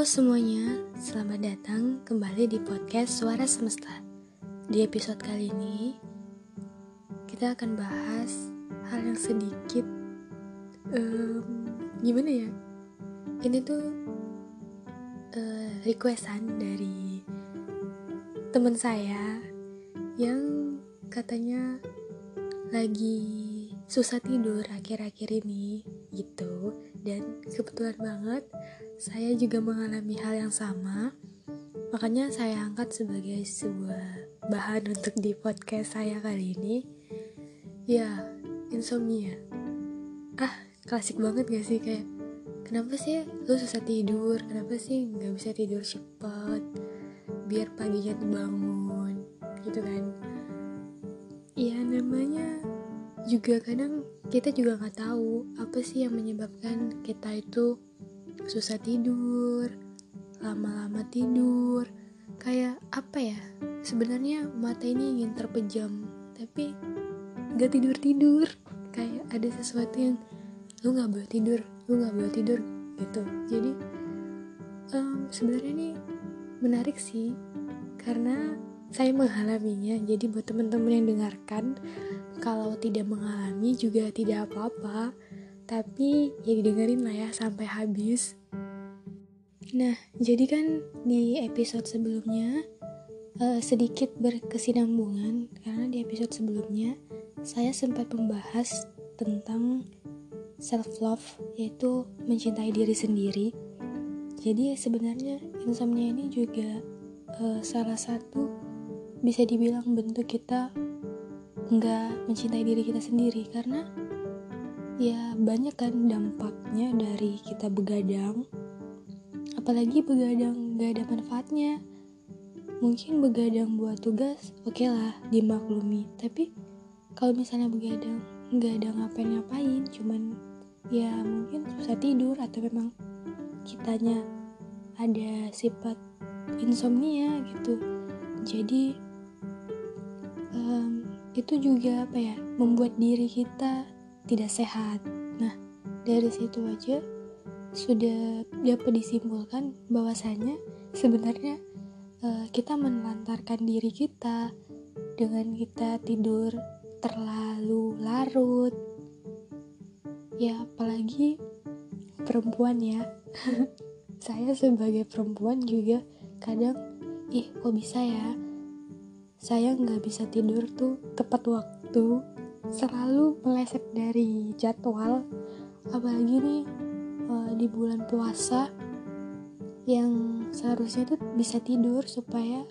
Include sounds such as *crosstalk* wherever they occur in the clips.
Halo semuanya, selamat datang kembali di podcast Suara Semesta. Di episode kali ini, kita akan bahas hal yang sedikit um, gimana ya? Ini tuh uh, requestan dari teman saya yang katanya lagi susah tidur akhir-akhir ini gitu dan kebetulan banget saya juga mengalami hal yang sama. Makanya saya angkat sebagai sebuah bahan untuk di podcast saya kali ini. Ya insomnia. Ah klasik banget gak sih? Kayak kenapa sih lu susah tidur? Kenapa sih nggak bisa tidur cepat biar paginya tuh bangun gitu kan? Ya namanya juga kadang kita juga nggak tahu apa sih yang menyebabkan kita itu susah tidur lama-lama tidur. Kayak apa ya? Sebenarnya mata ini ingin terpejam tapi nggak tidur tidur kayak ada sesuatu yang lu nggak boleh tidur lu nggak boleh tidur gitu. Jadi um, sebenarnya ini menarik sih karena saya mengalaminya. Jadi buat teman-teman yang dengarkan kalau tidak mengalami juga tidak apa-apa tapi ya didengerin lah ya sampai habis. Nah jadi kan di episode sebelumnya uh, sedikit berkesinambungan. Karena di episode sebelumnya saya sempat membahas tentang self love yaitu mencintai diri sendiri. Jadi sebenarnya insomnia ini juga uh, salah satu bisa dibilang bentuk kita nggak mencintai diri kita sendiri. Karena ya banyak kan dampaknya dari kita begadang. Apalagi begadang nggak ada manfaatnya. Mungkin begadang buat tugas oke okay lah dimaklumi. Tapi kalau misalnya begadang nggak ada ngapain-ngapain cuman ya mungkin susah tidur atau memang kitanya ada sifat insomnia gitu. Jadi um, itu juga apa ya membuat diri kita tidak sehat. Nah dari situ aja sudah dapat disimpulkan bahwasanya sebenarnya uh, kita menelantarkan diri kita dengan kita tidur terlalu larut. Ya apalagi perempuan ya. *laughs* Saya sebagai perempuan juga kadang ih kok bisa ya? Saya nggak bisa tidur tuh tepat waktu selalu meleset dari jadwal apalagi nih uh, di bulan puasa yang seharusnya tuh bisa tidur supaya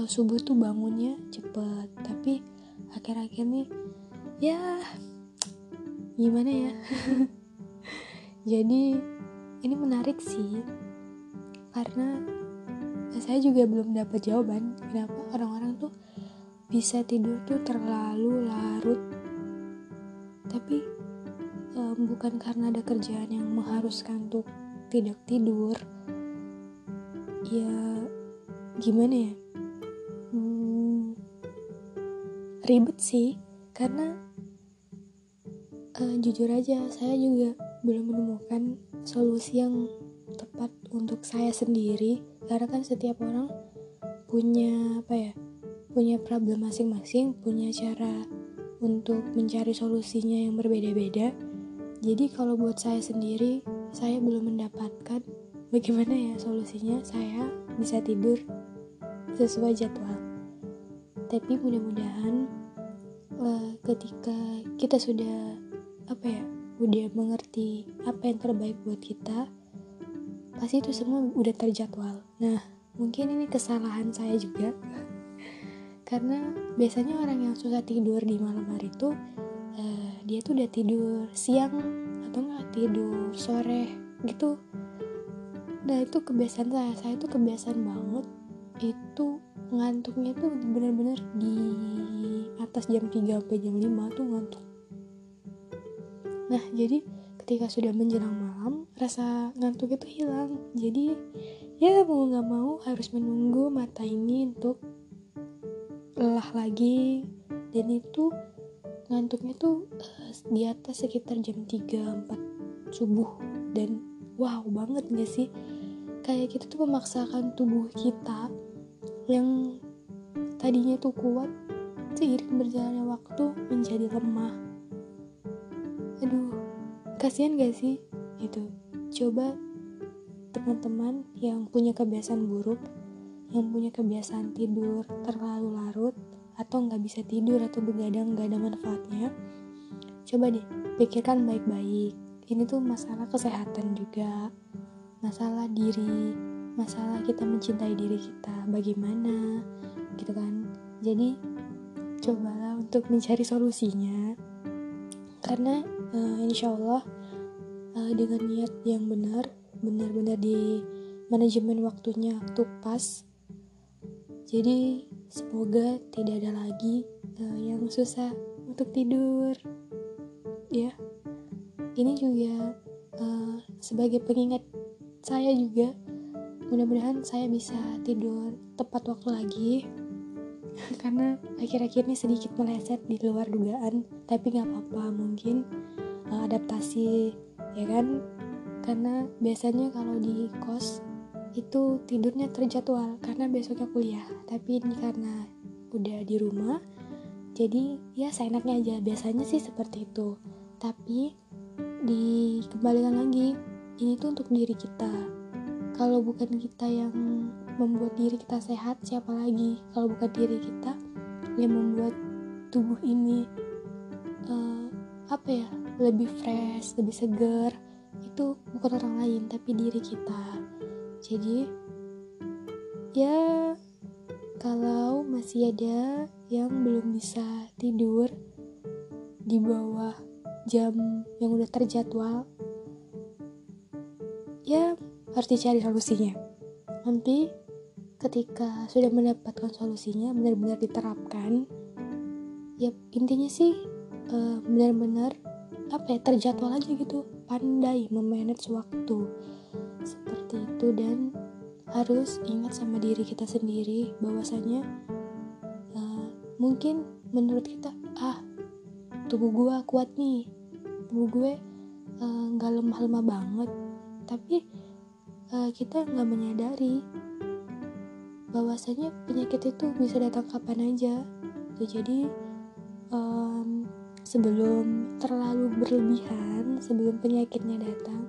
uh, subuh tuh bangunnya cepet. Tapi akhir-akhir nih ya gimana ya? *laughs* Jadi ini menarik sih karena saya juga belum dapat jawaban kenapa orang-orang tuh bisa tidur tuh terlalu larut tapi um, bukan karena ada kerjaan yang mengharuskan untuk tidak tidur ya gimana ya? Hmm, ribet sih karena uh, jujur aja saya juga belum menemukan solusi yang tepat untuk saya sendiri. Karena kan setiap orang punya apa ya punya problem masing-masing, punya cara untuk mencari solusinya yang berbeda-beda. Jadi kalau buat saya sendiri, saya belum mendapatkan bagaimana ya solusinya saya bisa tidur sesuai jadwal. Tapi mudah-mudahan uh, ketika kita sudah apa ya, udah mengerti apa yang terbaik buat kita, pasti itu semua udah terjadwal. Nah, mungkin ini kesalahan saya juga *laughs* karena biasanya orang yang susah tidur di malam hari itu uh, dia tuh udah tidur siang atau nggak tidur sore gitu. Nah itu kebiasaan saya. Saya tuh kebiasaan banget itu ngantuknya tuh bener-bener di atas jam 3 sampai jam 5 tuh ngantuk. Nah jadi ketika sudah menjelang malam rasa ngantuk itu hilang. Jadi ya mau nggak mau harus menunggu mata ini untuk lelah lagi. Dan itu ngantuknya tuh uh, di atas sekitar jam 3 4 subuh. Dan wow banget gak sih? Kayak kita tuh memaksakan tubuh kita yang tadinya tuh kuat seiring berjalannya waktu menjadi lemah. Aduh kasihan gak sih? Gitu. Coba teman-teman yang punya kebiasaan buruk yang punya kebiasaan tidur terlalu larut atau nggak bisa tidur atau begadang nggak ada manfaatnya coba deh pikirkan baik-baik. Ini tuh masalah kesehatan juga masalah diri masalah kita mencintai diri kita. Bagaimana? Gitu kan? Jadi cobalah untuk mencari solusinya. Karena uh, insya Allah uh, dengan niat yang benar benar-benar di manajemen waktunya waktu pas jadi semoga tidak ada lagi uh, yang susah untuk tidur. Ya. Ini juga uh, sebagai pengingat saya juga mudah-mudahan saya bisa tidur tepat waktu lagi. *laughs* Karena akhir-akhir ini sedikit meleset di luar dugaan tapi nggak apa-apa mungkin uh, adaptasi ya kan? Karena biasanya kalau di kos itu tidurnya terjadwal karena besoknya kuliah. Tapi ini karena udah di rumah jadi ya seenaknya aja. Biasanya sih seperti itu. Tapi dikembalikan lagi ini tuh untuk diri kita. Kalau bukan kita yang membuat diri kita sehat siapa lagi? Kalau bukan diri kita yang membuat tubuh ini uh, apa ya lebih fresh lebih segar itu bukan orang lain tapi diri kita jadi ya kalau masih ada yang belum bisa tidur di bawah jam yang udah terjadwal ya harus dicari solusinya. Nanti ketika sudah mendapatkan solusinya benar-benar diterapkan ya intinya sih uh, benar-benar apa ya terjadwal aja gitu. Pandai memanage waktu seperti itu dan harus ingat sama diri kita sendiri bahwasanya uh, mungkin menurut kita ah tubuh gue kuat nih. Tubuh gue eh, nggak uh, lemah-lemah banget. Tapi uh, kita nggak menyadari bahwasanya penyakit itu bisa datang kapan aja. Jadi um, sebelum terlalu berlebihan sebelum penyakitnya datang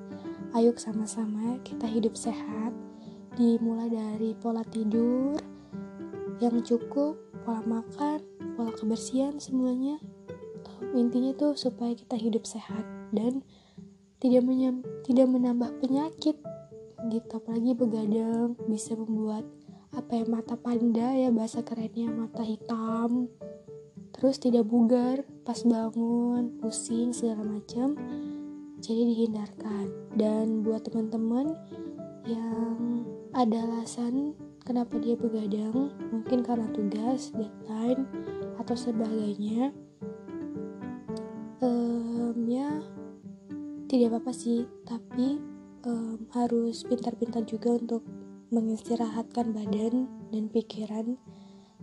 ayo sama-sama kita hidup sehat. Dimulai dari pola tidur yang cukup pola makan pola kebersihan semuanya. Intinya tuh supaya kita hidup sehat dan tidak menyam, tidak menambah penyakit gitu. Apalagi begadang bisa membuat apa ya mata panda ya bahasa kerennya mata hitam. Terus tidak bugar pas bangun pusing segala macam. Jadi dihindarkan dan buat teman-teman yang ada alasan kenapa dia begadang mungkin karena tugas deadline atau sebagainya um, ya tidak apa-apa sih. Tapi um, harus pintar-pintar juga untuk mengistirahatkan badan dan pikiran.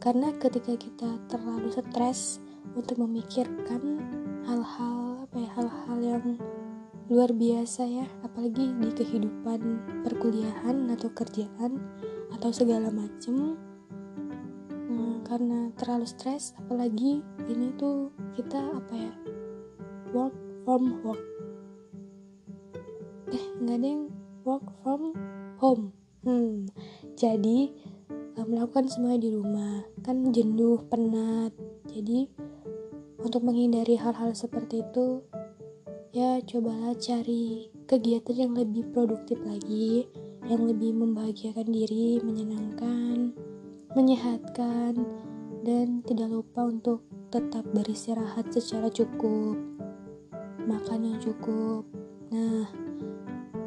Karena ketika kita terlalu stres untuk memikirkan hal-hal apa ya hal-hal yang luar biasa ya apalagi di kehidupan perkuliahan atau kerjaan atau segala macem. Nah, karena terlalu stres apalagi ini tuh kita apa ya work from work eh nggak ada yang work from home. Hmm, jadi uh, melakukan semua di rumah. Kan jenuh, penat. Jadi untuk menghindari hal-hal seperti itu, ya cobalah cari kegiatan yang lebih produktif lagi, yang lebih membahagiakan diri, menyenangkan, menyehatkan, dan tidak lupa untuk tetap beristirahat secara cukup, makan yang cukup. Nah,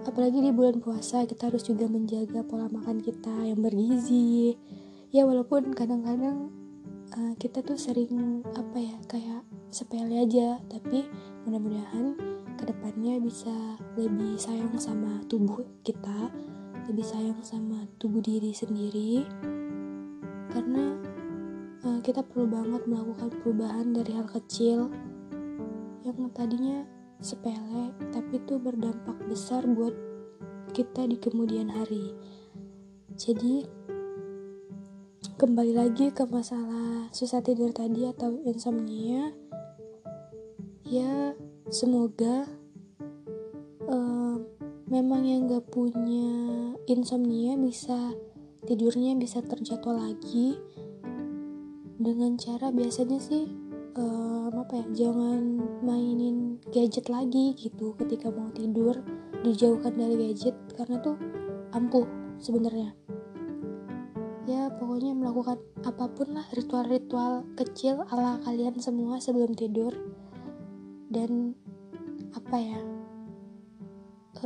apalagi di bulan puasa kita harus juga menjaga pola makan kita yang bergizi ya walaupun kadang-kadang uh, kita tuh sering apa ya kayak sepele aja tapi mudah-mudahan ke depannya bisa lebih sayang sama tubuh kita lebih sayang sama tubuh diri sendiri. Karena uh, kita perlu banget melakukan perubahan dari hal kecil yang tadinya sepele tapi itu berdampak besar buat kita di kemudian hari. Jadi kembali lagi ke masalah susah tidur tadi atau insomnia ya semoga uh, memang yang gak punya insomnia bisa tidurnya bisa terjadwal lagi. Dengan cara biasanya sih um, apa ya jangan mainin gadget lagi gitu ketika mau tidur. Dijauhkan dari gadget karena tuh ampuh sebenarnya. Ya pokoknya melakukan apa pun lah ritual-ritual kecil ala kalian semua sebelum tidur dan apa ya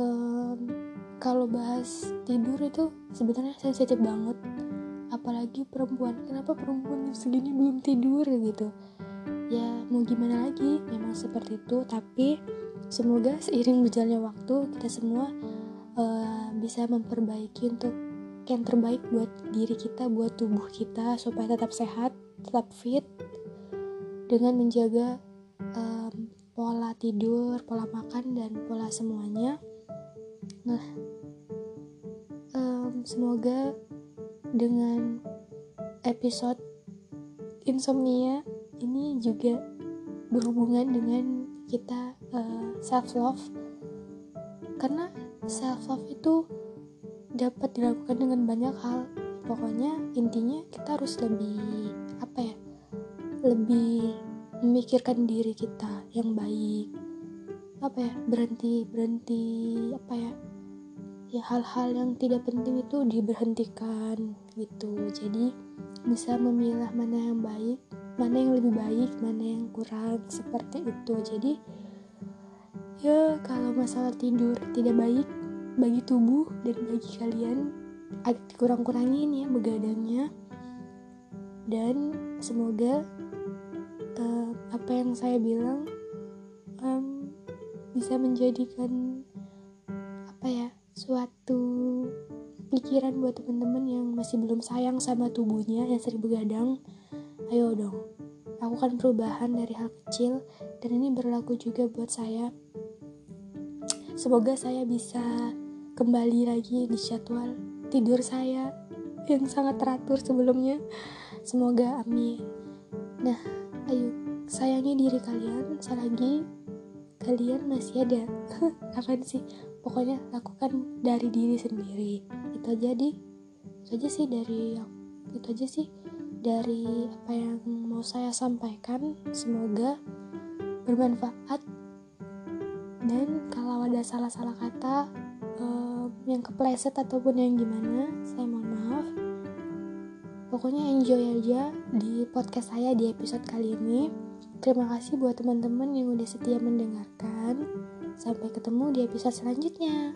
um, kalau bahas tidur itu sebenarnya sensitif banget. Apalagi perempuan. Kenapa perempuan segini belum tidur gitu? Ya mau gimana lagi? Memang seperti itu. Tapi semoga seiring berjalannya waktu kita semua uh, bisa memperbaiki untuk yang terbaik buat diri kita, buat tubuh kita supaya tetap sehat, tetap fit dengan menjaga um, pola tidur, pola makan dan pola semuanya. Nah, um, semoga dengan episode insomnia ini juga berhubungan dengan kita uh, self love karena self love itu dapat dilakukan dengan banyak hal. Pokoknya intinya kita harus lebih apa ya lebih memikirkan diri kita yang baik. Apa ya berhenti berhenti apa ya ya hal-hal yang tidak penting itu diberhentikan gitu. Jadi bisa memilah mana yang baik mana yang lebih baik mana yang kurang seperti itu. Jadi ya kalau masalah tidur tidak baik bagi tubuh dan bagi kalian agak dikurang-kurangin ya begadangnya. Dan semoga uh, apa yang saya bilang bisa menjadikan apa ya suatu pikiran buat teman-teman yang masih belum sayang sama tubuhnya yang sering begadang ayo dong lakukan perubahan dari hal kecil dan ini berlaku juga buat saya semoga saya bisa kembali lagi di jadwal tidur saya yang sangat teratur sebelumnya. Semoga amin. Nah, ayo sayangi diri kalian selagi kalian masih ada. *laughs* Apa sih? Pokoknya lakukan dari diri sendiri. Itu aja di itu aja sih dari itu aja sih dari apa yang mau saya sampaikan. Semoga bermanfaat dan kalau ada salah-salah kata yang kepleset ataupun yang gimana saya mohon maaf pokoknya enjoy aja di podcast saya di episode kali ini terima kasih buat teman-teman yang udah setia mendengarkan. Sampai ketemu di episode selanjutnya